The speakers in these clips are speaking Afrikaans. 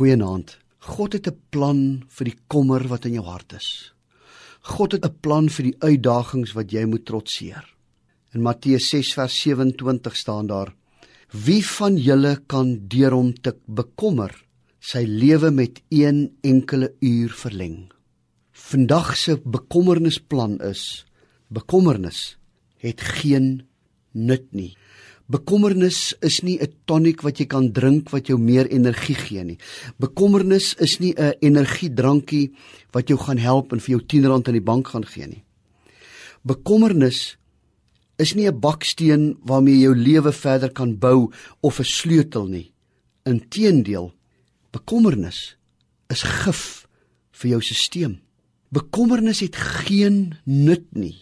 Goeienaand. God het 'n plan vir die kommer wat in jou hart is. God het 'n plan vir die uitdagings wat jy moet trotseer. In Matteus 6 vers 27 staan daar: Wie van julle kan deur hom te bekommer sy lewe met een enkele uur verleng? Vandag se bekommernisplan is: bekommernis het geen nut nie. Bekommernis is nie 'n toniek wat jy kan drink wat jou meer energie gee nie. Bekommernis is nie 'n energiedrankie wat jou gaan help en vir jou R10 in die bank gaan gee nie. Bekommernis is nie 'n baksteen waarmee jy jou lewe verder kan bou of 'n sleutel nie. Inteendeel, bekommernis is gif vir jou stelsel. Bekommernis het geen nut nie.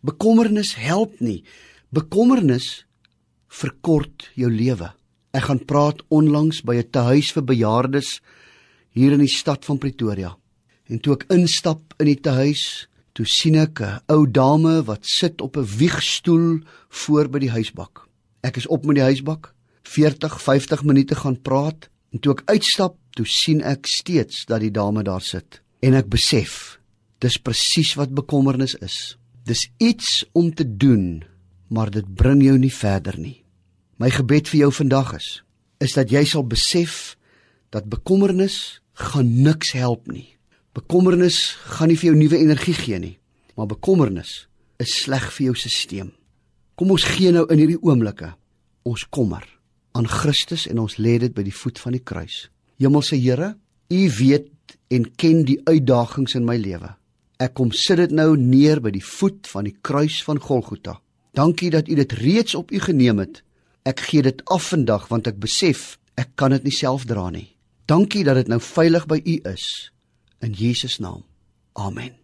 Bekommernis help nie. Bekommernis verkort jou lewe. Ek gaan praat onlangs by 'n tehuis vir bejaardes hier in die stad van Pretoria. En toe ek instap in die tehuis, toe sien ek 'n ou dame wat sit op 'n wiegstoel voor by die huisbak. Ek is op met die huisbak, 40, 50 minute gaan praat en toe ek uitstap, toe sien ek steeds dat die dame daar sit. En ek besef, dis presies wat bekommernis is. Dis iets om te doen, maar dit bring jou nie verder nie. My gebed vir jou vandag is is dat jy sal besef dat bekommernis gaan niks help nie. Bekommernis gaan nie vir jou nuwe energie gee nie, maar bekommernis is sleg vir jou stelsel. Kom ons gee nou in hierdie oomblikke ons kommer aan Christus en ons lê dit by die voet van die kruis. Hemelse Here, U weet en ken die uitdagings in my lewe. Ek kom sit dit nou neer by die voet van die kruis van Golgotha. Dankie dat U dit reeds op U geneem het Ek gee dit af vandag want ek besef ek kan dit nie self dra nie. Dankie dat dit nou veilig by U is. In Jesus naam. Amen.